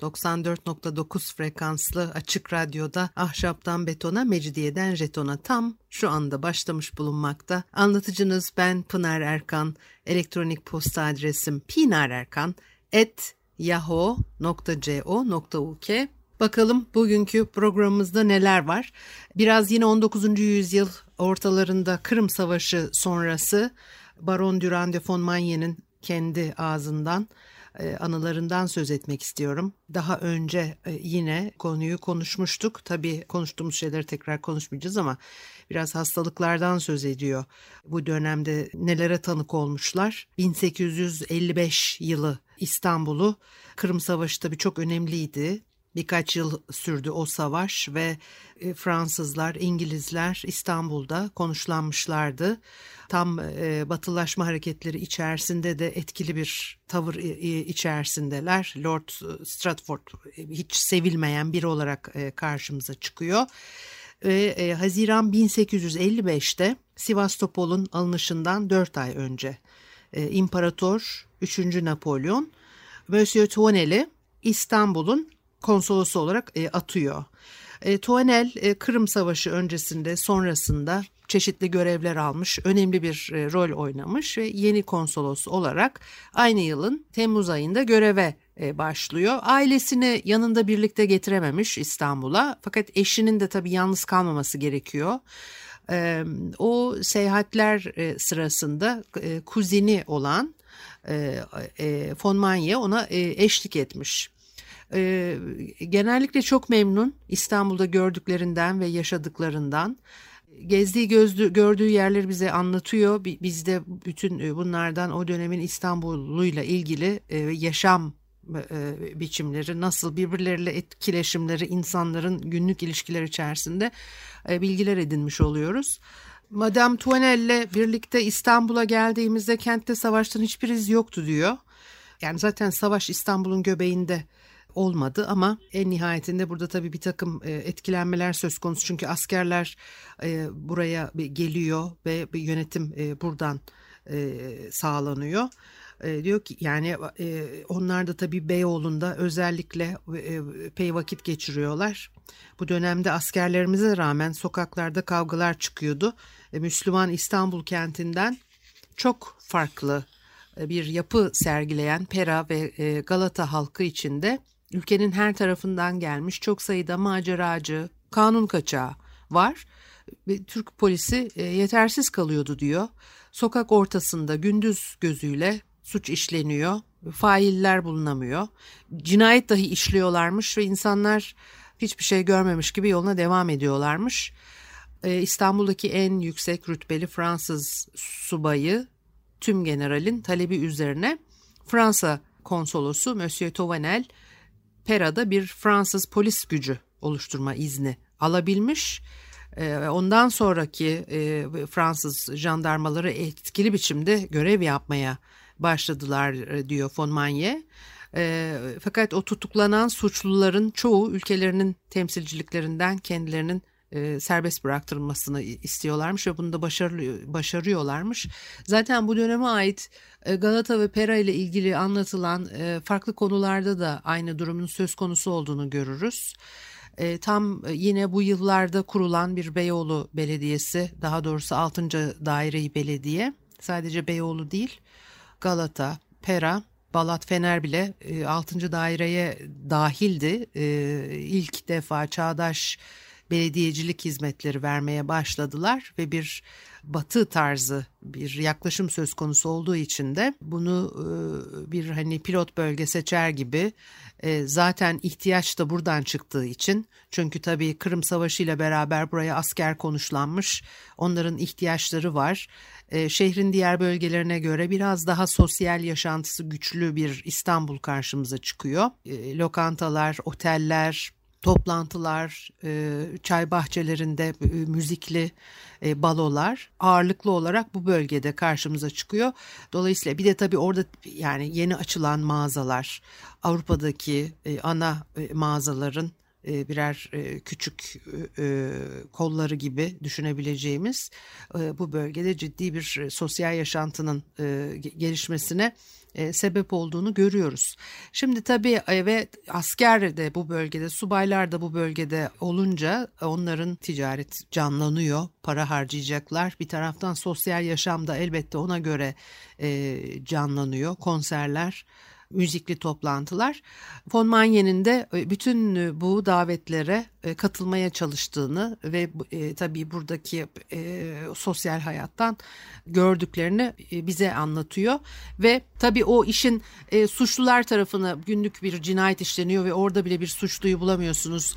94.9 frekanslı açık radyoda ahşaptan betona, mecidiyeden jetona tam şu anda başlamış bulunmakta. Anlatıcınız ben Pınar Erkan. Elektronik posta adresim pinarerkan@yahoo.co.uk. Bakalım bugünkü programımızda neler var? Biraz yine 19. yüzyıl ortalarında Kırım Savaşı sonrası Baron Durand de von Manye'nin kendi ağzından anılarından söz etmek istiyorum. Daha önce e, yine konuyu konuşmuştuk. Tabii konuştuğumuz şeyleri tekrar konuşmayacağız ama biraz hastalıklardan söz ediyor. Bu dönemde nelere tanık olmuşlar? 1855 yılı İstanbul'u Kırım Savaşı tabii çok önemliydi. Birkaç yıl sürdü o savaş ve e, Fransızlar, İngilizler İstanbul'da konuşlanmışlardı. Tam e, batılaşma hareketleri içerisinde de etkili bir tavır içerisindeler. Lord Stratford e, hiç sevilmeyen biri olarak karşımıza çıkıyor. Haziran 1855'te Sivastopol'un alınışından 4 ay önce İmparator 3. Napolyon Monsieur Tuonel'i İstanbul'un konsolosu olarak e, atıyor. E, Tuanel e, Kırım Savaşı öncesinde sonrasında çeşitli görevler almış, önemli bir e, rol oynamış ve yeni konsolos olarak aynı yılın Temmuz ayında göreve e, başlıyor. Ailesini yanında birlikte getirememiş İstanbul'a fakat eşinin de tabii yalnız kalmaması gerekiyor. E, o seyahatler e, sırasında e, kuzini olan e, e, von Manye ona e, eşlik etmiş. E, genellikle çok memnun İstanbul'da gördüklerinden ve yaşadıklarından. Gezdiği gözlü, gördüğü yerleri bize anlatıyor. Biz de bütün e, bunlardan o dönemin İstanbul'uyla ilgili e, yaşam e, biçimleri, nasıl birbirleriyle etkileşimleri, insanların günlük ilişkiler içerisinde e, bilgiler edinmiş oluyoruz. Madame Tuanel'le birlikte İstanbul'a geldiğimizde kentte savaştan hiçbir iz yoktu diyor. Yani zaten savaş İstanbul'un göbeğinde olmadı ama en nihayetinde burada tabii bir takım e, etkilenmeler söz konusu. Çünkü askerler e, buraya geliyor ve yönetim e, buradan sağlanıyor. Diyor ki yani onlar da tabii Beyoğlu'nda özellikle pey vakit geçiriyorlar. Bu dönemde askerlerimize rağmen sokaklarda kavgalar çıkıyordu. Müslüman İstanbul kentinden çok farklı bir yapı sergileyen Pera ve Galata halkı içinde Ülkenin her tarafından gelmiş çok sayıda maceracı, kanun kaçağı var. Ve Türk polisi e, yetersiz kalıyordu diyor. Sokak ortasında gündüz gözüyle suç işleniyor, failler bulunamıyor. Cinayet dahi işliyorlarmış ve insanlar hiçbir şey görmemiş gibi yoluna devam ediyorlarmış. Ee, İstanbul'daki en yüksek rütbeli Fransız subayı tüm generalin talebi üzerine Fransa konsolosu Monsieur Tovanel Pera'da bir Fransız polis gücü oluşturma izni alabilmiş. Ee, ondan sonraki e, Fransız jandarmaları etkili biçimde görev yapmaya başladılar e, diyor von Manye. Fakat o tutuklanan suçluların çoğu ülkelerinin temsilciliklerinden kendilerinin e, serbest bıraktırılmasını istiyorlarmış ve bunu da başarılı, başarıyorlarmış. Zaten bu döneme ait e, Galata ve Pera ile ilgili anlatılan e, farklı konularda da aynı durumun söz konusu olduğunu görürüz. E, tam yine bu yıllarda kurulan bir Beyoğlu Belediyesi, daha doğrusu 6. Daireyi Belediye, sadece Beyoğlu değil, Galata, Pera, Balat Fener bile 6. daireye dahildi. İlk defa çağdaş belediyecilik hizmetleri vermeye başladılar ve bir batı tarzı bir yaklaşım söz konusu olduğu için de bunu e, bir hani pilot bölge seçer gibi e, zaten ihtiyaç da buradan çıktığı için çünkü tabii Kırım Savaşı ile beraber buraya asker konuşlanmış onların ihtiyaçları var. E, şehrin diğer bölgelerine göre biraz daha sosyal yaşantısı güçlü bir İstanbul karşımıza çıkıyor. Lokantalar, oteller, toplantılar, e, çay bahçelerinde e, müzikli e, balolar ağırlıklı olarak bu bölgede karşımıza çıkıyor. Dolayısıyla bir de tabii orada yani yeni açılan mağazalar, Avrupa'daki ana mağazaların birer küçük kolları gibi düşünebileceğimiz bu bölgede ciddi bir sosyal yaşantının gelişmesine e, sebep olduğunu görüyoruz. Şimdi tabii evet asker de bu bölgede, subaylar da bu bölgede olunca onların ticaret canlanıyor, para harcayacaklar. Bir taraftan sosyal yaşam da elbette ona göre e, canlanıyor, konserler müzikli toplantılar. Von Manyen'in de e, bütün e, bu davetlere e, katılmaya çalıştığını ve tabii buradaki sosyal hayattan gördüklerini bize anlatıyor ve tabii o işin suçlular tarafına günlük bir cinayet işleniyor ve orada bile bir suçluyu bulamıyorsunuz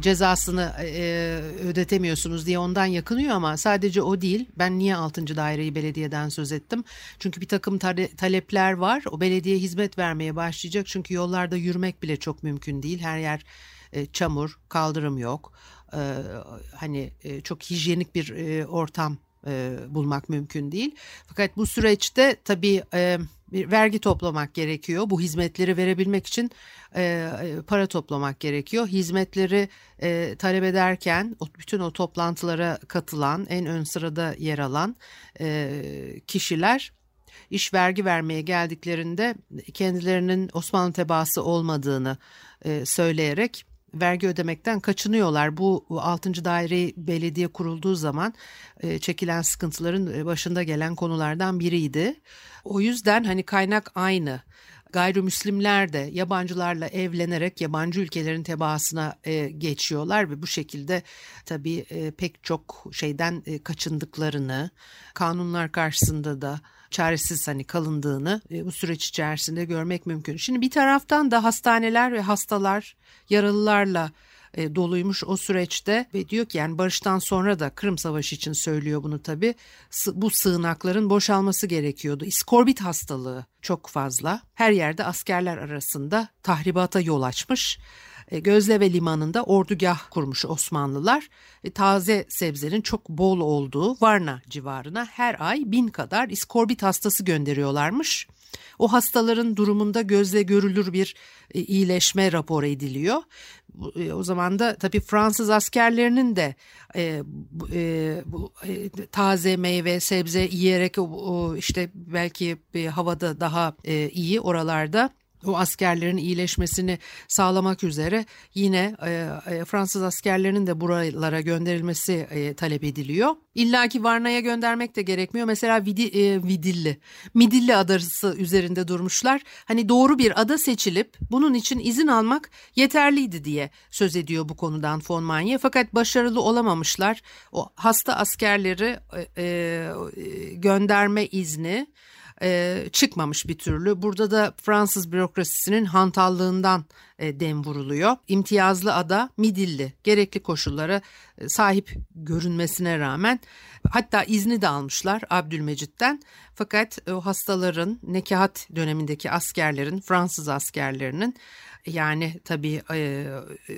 cezasını ödetemiyorsunuz diye ondan yakınıyor ama sadece o değil ben niye 6. daireyi belediyeden söz ettim çünkü bir takım talepler var o belediye hizmet vermeye başlayacak çünkü yollarda yürümek bile çok mümkün değil her yer e, çamur, kaldırım yok. E, hani e, çok hijyenik bir e, ortam e, bulmak mümkün değil. Fakat bu süreçte tabii e, bir vergi toplamak gerekiyor. Bu hizmetleri verebilmek için e, e, para toplamak gerekiyor. Hizmetleri e, talep ederken o, bütün o toplantılara katılan, en ön sırada yer alan e, kişiler iş vergi vermeye geldiklerinde kendilerinin Osmanlı tebaası olmadığını e, söyleyerek vergi ödemekten kaçınıyorlar. Bu 6. daire belediye kurulduğu zaman e, çekilen sıkıntıların e, başında gelen konulardan biriydi. O yüzden hani kaynak aynı gayrimüslimler de yabancılarla evlenerek yabancı ülkelerin tebaasına e, geçiyorlar ve bu şekilde tabii e, pek çok şeyden e, kaçındıklarını, kanunlar karşısında da çaresiz hani kalındığını e, bu süreç içerisinde görmek mümkün. Şimdi bir taraftan da hastaneler ve hastalar yaralılarla e, doluymuş o süreçte ve diyor ki yani barıştan sonra da Kırım Savaşı için söylüyor bunu tabi bu sığınakların boşalması gerekiyordu. İskorbit hastalığı çok fazla her yerde askerler arasında tahribata yol açmış. E, Gözleve limanında ordugah kurmuş Osmanlılar. E, taze sebzenin çok bol olduğu Varna civarına her ay bin kadar iskorbit hastası gönderiyorlarmış. O hastaların durumunda gözle görülür bir e, iyileşme rapor ediliyor. O zaman da tabii Fransız askerlerinin de e, e, bu, e, taze meyve, sebze yiyerek o, işte belki e, havada daha e, iyi oralarda o askerlerin iyileşmesini sağlamak üzere yine e, e, Fransız askerlerinin de buralara gönderilmesi e, talep ediliyor. İlla ki Varna'ya göndermek de gerekmiyor. Mesela Vidi, e, Vidilli, Midilli adası üzerinde durmuşlar. Hani doğru bir ada seçilip bunun için izin almak yeterliydi diye söz ediyor bu konudan von Manye. Fakat başarılı olamamışlar. O hasta askerleri e, e, gönderme izni e, çıkmamış bir türlü. Burada da Fransız bürokrasisinin hantallığından e, dem vuruluyor. İmtiyazlı ada Midilli gerekli koşullara e, sahip görünmesine rağmen hatta izni de almışlar Abdülmecit'ten. Fakat o hastaların nekahat dönemindeki askerlerin Fransız askerlerinin yani tabii e,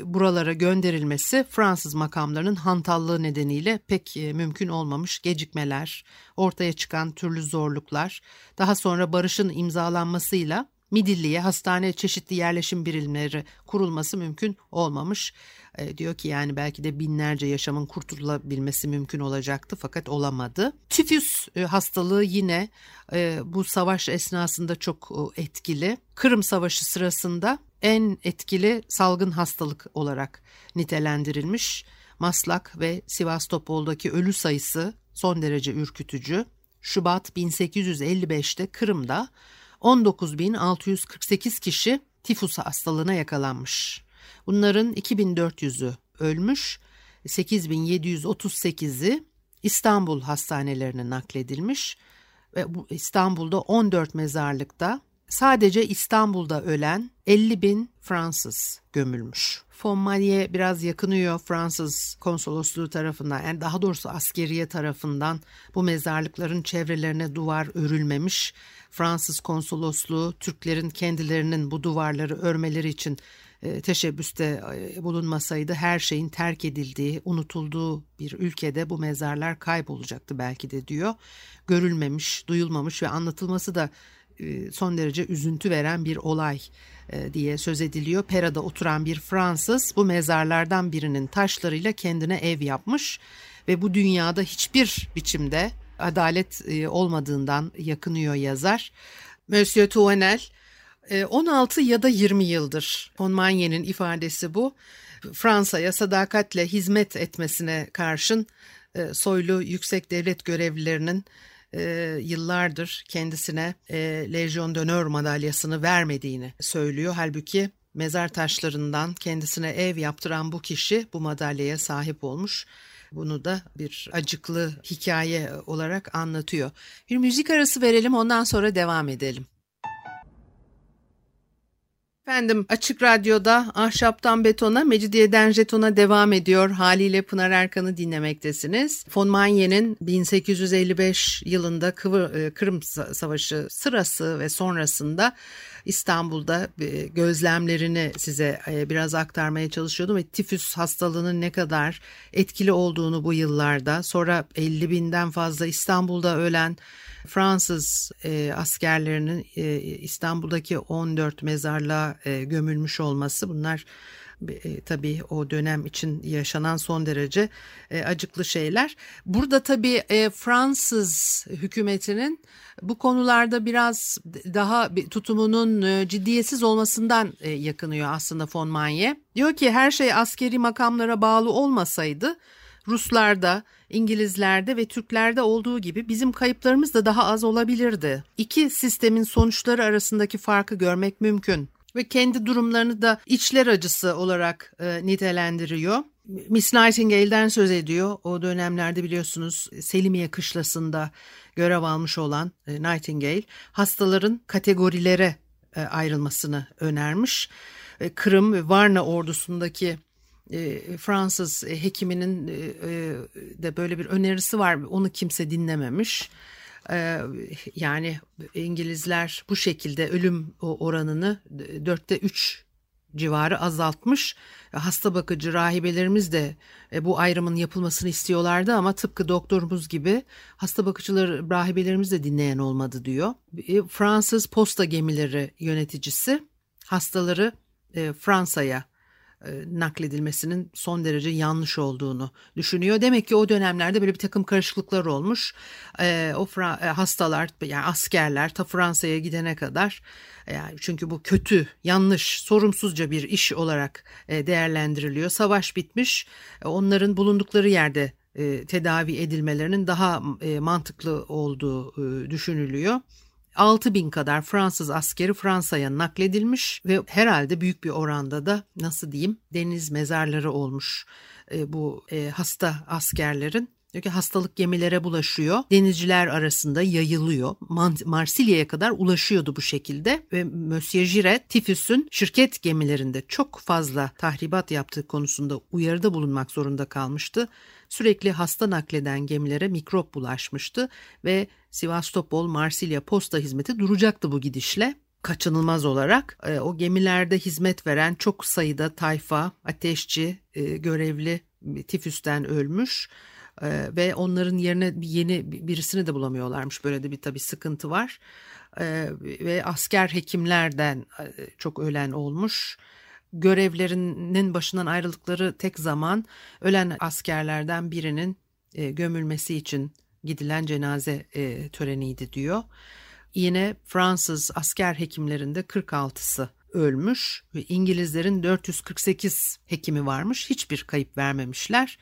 buralara gönderilmesi Fransız makamlarının hantallığı nedeniyle pek e, mümkün olmamış gecikmeler, ortaya çıkan türlü zorluklar, daha sonra barışın imzalanmasıyla Midilli'ye hastane çeşitli yerleşim birimleri kurulması mümkün olmamış. E, diyor ki yani belki de binlerce yaşamın kurtulabilmesi mümkün olacaktı fakat olamadı. Tifüs e, hastalığı yine e, bu savaş esnasında çok e, etkili. Kırım Savaşı sırasında en etkili salgın hastalık olarak nitelendirilmiş. Maslak ve Sivastopol'daki ölü sayısı son derece ürkütücü. Şubat 1855'te Kırım'da 19.648 kişi tifus hastalığına yakalanmış. Bunların 2400'ü ölmüş, 8738'i İstanbul hastanelerine nakledilmiş ve bu İstanbul'da 14 mezarlıkta sadece İstanbul'da ölen 50 bin Fransız gömülmüş. Fontmalier biraz yakınıyor Fransız konsolosluğu tarafından yani daha doğrusu askeriye tarafından bu mezarlıkların çevrelerine duvar örülmemiş. Fransız konsolosluğu Türklerin kendilerinin bu duvarları örmeleri için e, teşebbüste e, bulunmasaydı her şeyin terk edildiği, unutulduğu bir ülkede bu mezarlar kaybolacaktı belki de diyor. Görülmemiş, duyulmamış ve anlatılması da son derece üzüntü veren bir olay diye söz ediliyor. Pera'da oturan bir Fransız bu mezarlardan birinin taşlarıyla kendine ev yapmış ve bu dünyada hiçbir biçimde adalet olmadığından yakınıyor yazar. Monsieur Touenel 16 ee, ya da 20 yıldır Montmagnier'in ifadesi bu. Fransa'ya sadakatle hizmet etmesine karşın e, soylu yüksek devlet görevlilerinin e, yıllardır kendisine e, Legion d'Honneur madalyasını vermediğini söylüyor. Halbuki mezar taşlarından kendisine ev yaptıran bu kişi bu madalyaya sahip olmuş. Bunu da bir acıklı hikaye olarak anlatıyor. Bir müzik arası verelim ondan sonra devam edelim. Efendim Açık Radyo'da Ahşaptan Betona, Mecidiyeden Jeton'a devam ediyor. Haliyle Pınar Erkan'ı dinlemektesiniz. Von Manye'nin 1855 yılında Kıvır, e, Kırım Savaşı sırası ve sonrasında İstanbul'da e, gözlemlerini size e, biraz aktarmaya çalışıyordum ve tifüs hastalığının ne kadar etkili olduğunu bu yıllarda sonra 50 binden fazla İstanbul'da ölen Fransız e, askerlerinin İstanbul'daki 14 mezarlığa gömülmüş olması bunlar e, tabii o dönem için yaşanan son derece e, acıklı şeyler. Burada tabii e, Fransız hükümetinin bu konularda biraz daha tutumunun e, ciddiyetsiz olmasından e, yakınıyor aslında von Manye. Diyor ki her şey askeri makamlara bağlı olmasaydı Ruslarda, İngilizlerde ve Türklerde olduğu gibi bizim kayıplarımız da daha az olabilirdi. İki sistemin sonuçları arasındaki farkı görmek mümkün ve kendi durumlarını da içler acısı olarak e, nitelendiriyor. Miss Nightingale'den söz ediyor. O dönemlerde biliyorsunuz Selimiye kışlasında görev almış olan e, Nightingale hastaların kategorilere e, ayrılmasını önermiş. E, Kırım ve Varna ordusundaki Fransız hekiminin de böyle bir önerisi var. Onu kimse dinlememiş. E, yani İngilizler bu şekilde ölüm oranını dörtte üç civarı azaltmış. Hasta bakıcı rahibelerimiz de e, bu ayrımın yapılmasını istiyorlardı ama tıpkı doktorumuz gibi hasta bakıcılar rahibelerimiz de dinleyen olmadı diyor. E, Fransız posta gemileri yöneticisi hastaları e, Fransa'ya nakledilmesinin son derece yanlış olduğunu düşünüyor. Demek ki o dönemlerde böyle bir takım karışıklıklar olmuş. E, o e, hastalar yani askerler ta Fransa'ya gidene kadar yani çünkü bu kötü, yanlış, sorumsuzca bir iş olarak e, değerlendiriliyor. Savaş bitmiş. E, onların bulundukları yerde e, tedavi edilmelerinin daha e, mantıklı olduğu e, düşünülüyor. 6 bin kadar Fransız askeri Fransa'ya nakledilmiş ve herhalde büyük bir oranda da nasıl diyeyim deniz mezarları olmuş e, bu e, hasta askerlerin. Diyor ki hastalık gemilere bulaşıyor. Denizciler arasında yayılıyor. Marsilya'ya kadar ulaşıyordu bu şekilde. Ve Monsieur Giret tifüsün şirket gemilerinde çok fazla tahribat yaptığı konusunda uyarıda bulunmak zorunda kalmıştı. Sürekli hasta nakleden gemilere mikrop bulaşmıştı ve Sivastopol, Marsilya posta hizmeti duracaktı bu gidişle kaçınılmaz olarak e, o gemilerde hizmet veren çok sayıda tayfa, ateşçi, e, görevli tifüsten ölmüş e, ve onların yerine yeni birisini de bulamıyorlarmış. Böyle de bir tabii sıkıntı var ve asker hekimlerden çok ölen olmuş görevlerinin başından ayrıldıkları tek zaman ölen askerlerden birinin e, gömülmesi için gidilen cenaze e, töreniydi diyor. Yine Fransız asker hekimlerinde 46'sı ölmüş ve İngilizlerin 448 hekimi varmış. Hiçbir kayıp vermemişler.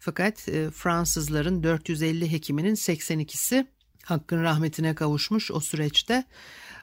Fakat e, Fransızların 450 hekiminin 82'si hakkın rahmetine kavuşmuş o süreçte.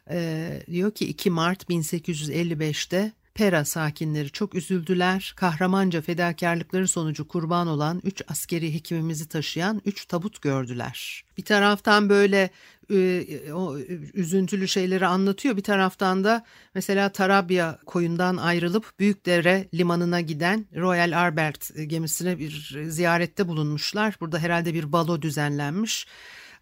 E, diyor ki 2 Mart 1855'te Pera sakinleri çok üzüldüler. Kahramanca fedakarlıkları sonucu kurban olan üç askeri hekimimizi taşıyan üç tabut gördüler. Bir taraftan böyle e, o üzüntülü şeyleri anlatıyor. Bir taraftan da mesela Tarabya koyundan ayrılıp Büyükdere limanına giden Royal Albert gemisine bir ziyarette bulunmuşlar. Burada herhalde bir balo düzenlenmiş.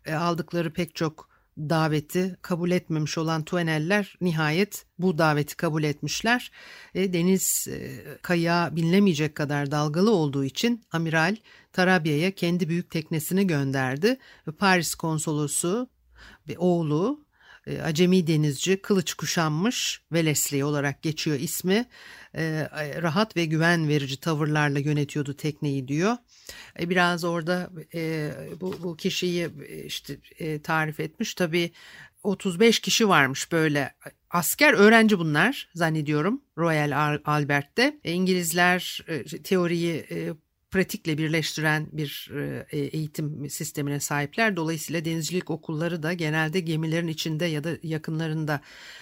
E, aldıkları pek çok daveti kabul etmemiş olan Tueneller nihayet bu daveti kabul etmişler. E, deniz e, kaya binilemeyecek kadar dalgalı olduğu için amiral Tarabya'ya kendi büyük teknesini gönderdi. Paris konsolosu ve oğlu e, acemi denizci kılıç kuşanmış Wellesley olarak geçiyor ismi e, rahat ve güven verici tavırlarla yönetiyordu tekneyi diyor. E, biraz orada e, bu, bu kişiyi e, işte e, tarif etmiş tabii 35 kişi varmış böyle asker öğrenci bunlar zannediyorum Royal Albert'te. İngilizler teoriyi pratikle birleştiren bir e, eğitim sistemine sahipler. Dolayısıyla denizcilik okulları da genelde gemilerin içinde ya da yakınlarında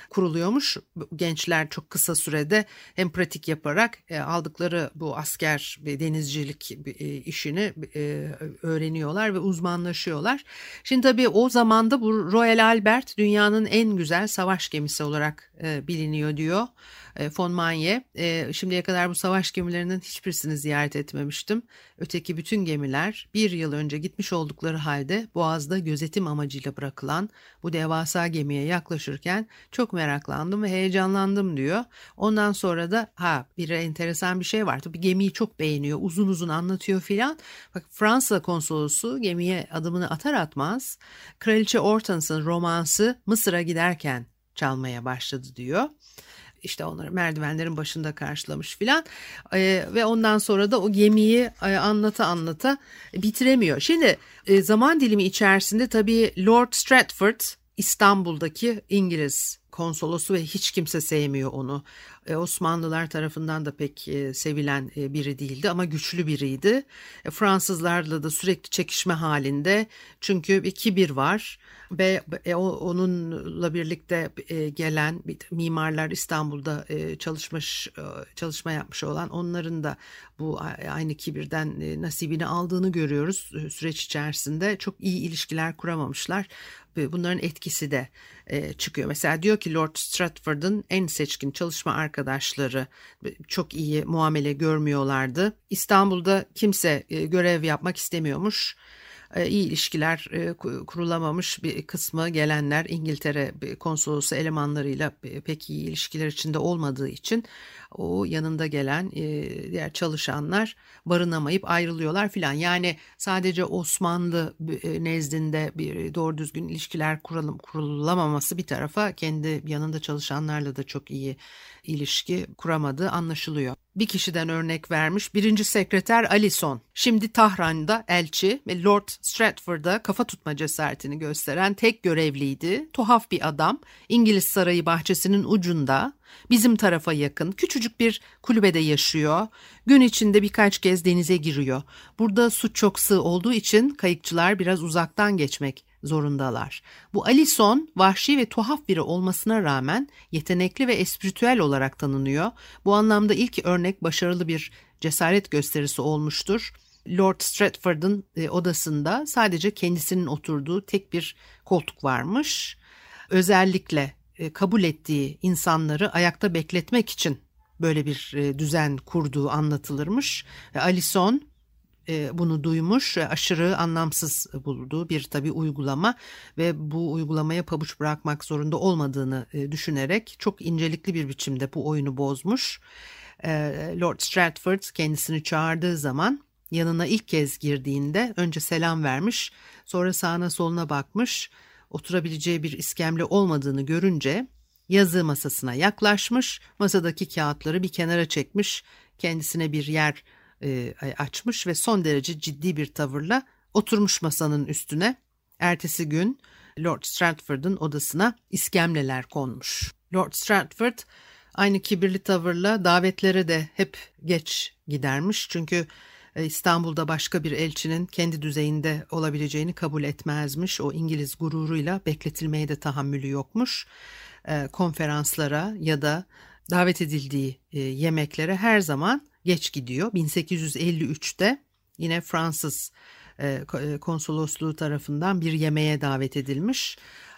kuruluyormuş. Gençler çok kısa sürede hem pratik yaparak e, aldıkları bu asker ve denizcilik e, işini öğreniyorlar ve uzmanlaşıyorlar. Şimdi tabii o zamanda bu Royal Albert dünyanın en güzel savaş gemisi olarak biliniyor diyor von Manye. Şimdiye kadar bu savaş gemilerinin hiçbirisini ziyaret etmemiştim. Öteki bütün gemiler bir yıl önce gitmiş oldukları halde Boğaz'da gözetim amacıyla bırakılan bu devasa gemiye yaklaşırken çok meraklandım ve heyecanlandım diyor. Ondan sonra da ha bir enteresan bir şey var. Tabii gemiyi çok beğeniyor, uzun uzun anlatıyor filan. Bak Fransa konsolosu gemiye adımını atar atmaz Kraliçe Hortense'ın romansı Mısır'a giderken çalmaya başladı diyor işte onları merdivenlerin başında karşılamış filan e, ve ondan sonra da o gemiyi e, anlata anlata bitiremiyor. Şimdi e, zaman dilimi içerisinde tabii Lord Stratford İstanbul'daki İngiliz konsolosu ve hiç kimse sevmiyor onu. E, Osmanlılar tarafından da pek e, sevilen e, biri değildi ama güçlü biriydi. Fransızlarla da sürekli çekişme halinde çünkü bir kibir var ve onunla birlikte gelen mimarlar İstanbul'da çalışmış çalışma yapmış olan onların da bu aynı kibirden e, nasibini aldığını görüyoruz süreç içerisinde çok iyi ilişkiler kuramamışlar bunların etkisi de e, çıkıyor. Mesela diyor ki Lord Stratford'ın en seçkin çalışma arkadaşları çok iyi muamele görmüyorlardı. İstanbul'da kimse e, görev yapmak istemiyormuş. E, iyi ilişkiler e, kurulamamış bir kısmı gelenler İngiltere konsolosu elemanlarıyla pek iyi ilişkiler içinde olmadığı için o yanında gelen e, diğer çalışanlar barınamayıp ayrılıyorlar filan. Yani sadece Osmanlı nezdinde bir doğru düzgün ilişkiler kuralım, kurulamaması bir tarafa kendi yanında çalışanlarla da çok iyi ilişki kuramadığı anlaşılıyor. Bir kişiden örnek vermiş. Birinci sekreter Alison. Şimdi Tahran'da elçi ve Lord Stratford'a kafa tutma cesaretini gösteren tek görevliydi. Tuhaf bir adam. İngiliz sarayı bahçesinin ucunda bizim tarafa yakın küçücük bir kulübede yaşıyor. Gün içinde birkaç kez denize giriyor. Burada su çok sığ olduğu için kayıkçılar biraz uzaktan geçmek zorundalar. Bu Alison vahşi ve tuhaf biri olmasına rağmen yetenekli ve espritüel olarak tanınıyor. Bu anlamda ilk örnek başarılı bir cesaret gösterisi olmuştur. Lord Stratford'ın e, odasında sadece kendisinin oturduğu tek bir koltuk varmış. Özellikle e, kabul ettiği insanları ayakta bekletmek için böyle bir e, düzen kurduğu anlatılırmış. Alison bunu duymuş aşırı anlamsız bulduğu bir tabi uygulama ve bu uygulamaya pabuç bırakmak zorunda olmadığını e, düşünerek çok incelikli bir biçimde bu oyunu bozmuş. E, Lord Stratford kendisini çağırdığı zaman yanına ilk kez girdiğinde önce selam vermiş sonra sağına soluna bakmış oturabileceği bir iskemle olmadığını görünce yazı masasına yaklaşmış masadaki kağıtları bir kenara çekmiş kendisine bir yer e, açmış ve son derece ciddi bir tavırla oturmuş masanın üstüne. Ertesi gün Lord Stratford'un odasına iskemleler konmuş. Lord Stratford aynı kibirli tavırla davetlere de hep geç gidermiş. Çünkü e, İstanbul'da başka bir elçinin kendi düzeyinde olabileceğini kabul etmezmiş. O İngiliz gururuyla bekletilmeye de tahammülü yokmuş. E, konferanslara ya da davet edildiği yemeklere her zaman geç gidiyor. 1853'te yine Fransız e, e, konsolosluğu tarafından bir yemeğe davet edilmiş.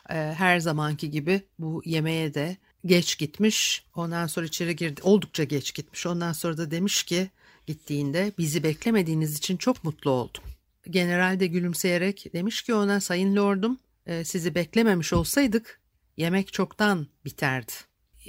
E, her zamanki gibi bu yemeğe de geç gitmiş. Ondan sonra içeri girdi. Oldukça geç gitmiş. Ondan sonra da demiş ki gittiğinde bizi beklemediğiniz için çok mutlu oldum. General de gülümseyerek demiş ki ona sayın lordum sizi beklememiş olsaydık yemek çoktan biterdi.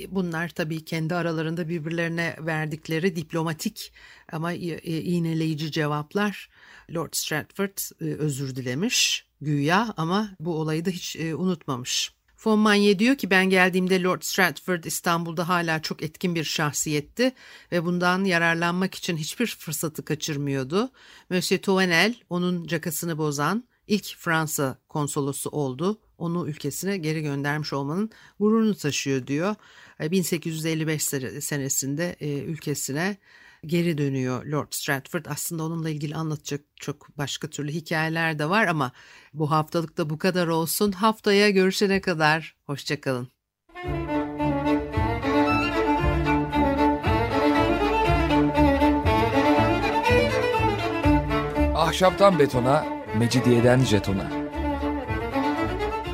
Bunlar tabii kendi aralarında birbirlerine verdikleri diplomatik ama iğneleyici cevaplar. Lord Stratford özür dilemiş güya ama bu olayı da hiç unutmamış. Von Manye diyor ki ben geldiğimde Lord Stratford İstanbul'da hala çok etkin bir şahsiyetti ve bundan yararlanmak için hiçbir fırsatı kaçırmıyordu. Monsieur Touvenel onun cakasını bozan ilk Fransa konsolosu oldu. Onu ülkesine geri göndermiş olmanın gururunu taşıyor diyor. 1855 e, senesinde e, ülkesine geri dönüyor Lord Stratford. Aslında onunla ilgili anlatacak çok başka türlü hikayeler de var ama bu haftalık da bu kadar olsun. Haftaya görüşene kadar hoşçakalın. Ahşaptan betona, mecidiyeden jetona.